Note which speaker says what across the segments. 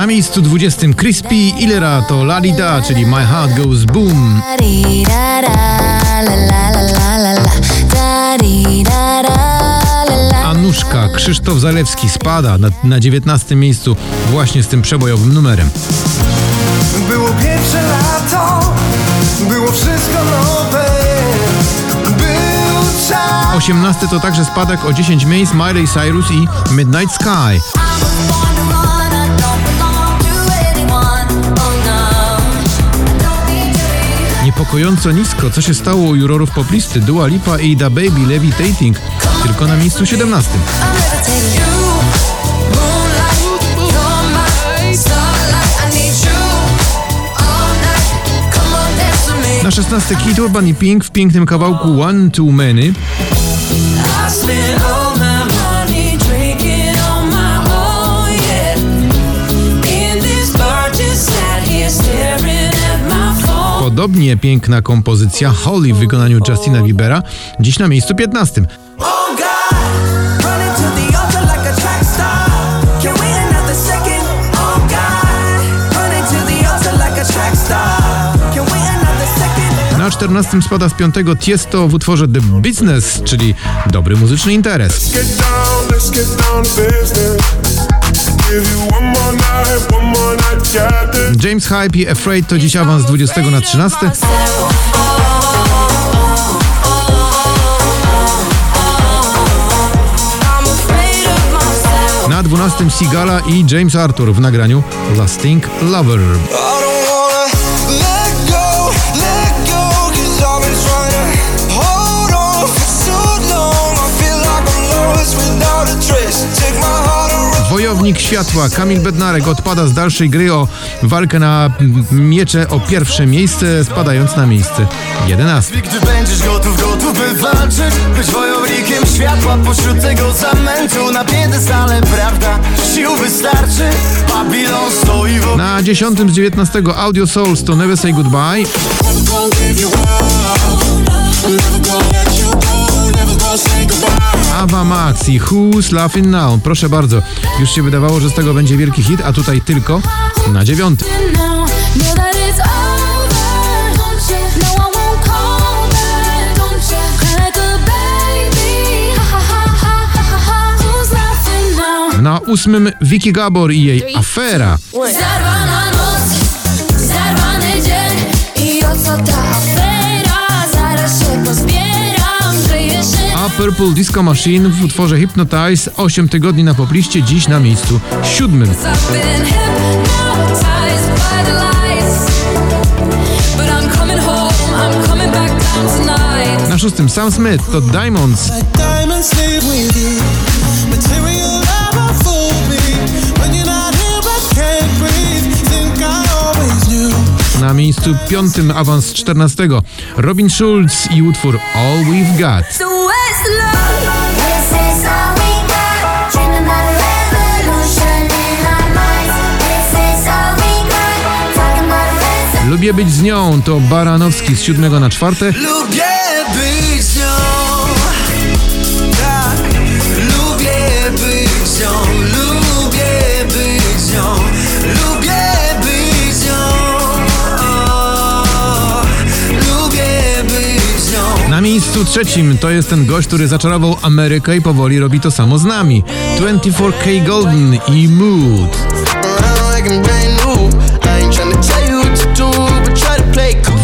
Speaker 1: Na miejscu 20 Crispy Ilera to Lalida, czyli My Heart Goes Boom. Anuszka Krzysztof Zalewski spada na, na 19 miejscu właśnie z tym przebojowym numerem.
Speaker 2: Było pierwsze lato, było wszystko nowe. Był czas.
Speaker 1: 18 to także spadek o 10 miejsc Miley Cyrus i Midnight Sky. Niepokojąco nisko, co się stało u jurorów poplisty Dua Lipa i Da Baby Levitating, tylko na miejscu 17. Na 16 Kid Urban i Pink w pięknym kawałku One Too Many. Podobnie piękna kompozycja Holly w wykonaniu Justina Biebera, dziś na miejscu 15.
Speaker 2: Oh God, running to the altar like a track star. Can't wait another second. Oh God, running to the altar like a track star. Can't wait another second.
Speaker 1: Na 14 spada z 5 Tiesto w utworze The Business, czyli dobry muzyczny interes. James Hype i Afraid to dziś awans z 20 na 13.
Speaker 3: I'm afraid of myself.
Speaker 1: Na 12 Sigala i James Arthur w nagraniu Lasting Lover. Wojownik światła Kamil Bednarek odpada z dalszej gry o walkę na miecze o pierwsze miejsce, spadając na miejsce 11.
Speaker 4: Gdy będziesz gotów, gotów by walczyć Być wojownikiem światła pośród tego zamętu. Na piedestale prawda, sił wystarczy. Babilon stoi w
Speaker 1: Na 10 z 19 Audio Souls to Never Say Goodbye. Ava Max i Who's Laughing Now. Proszę bardzo, już się wydawało, że z tego będzie wielki hit, a tutaj tylko na dziewiątym.
Speaker 5: now. Know that it's over, don't you?
Speaker 1: Purple Disco Machine w utworze Hypnotize 8 tygodni na popliście, dziś na miejscu siódmym. Na szóstym Sam Smith to Diamonds. Na miejscu piątym awans 14 Robin Schulz i utwór All We've Got. Lubię być z nią to Baranowski z 7 na 4
Speaker 2: Lubię być z nią. Tak, lubię być z nią. Lubię być z nią. Lubię być z nią. O, Lubię być z nią.
Speaker 1: Na miejscu trzecim to jest ten gość, który zaczarował Amerykę i powoli robi to samo z nami. 24K Golden i Mood.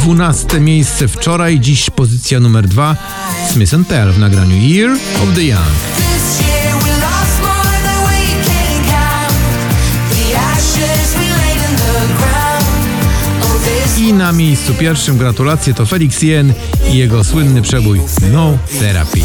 Speaker 1: 12 miejsce wczoraj, dziś pozycja numer 2 Smith Tell w nagraniu Year of the Young.
Speaker 3: Oh,
Speaker 1: I na miejscu pierwszym gratulacje to Felix Jen i jego słynny przebój No Therapy.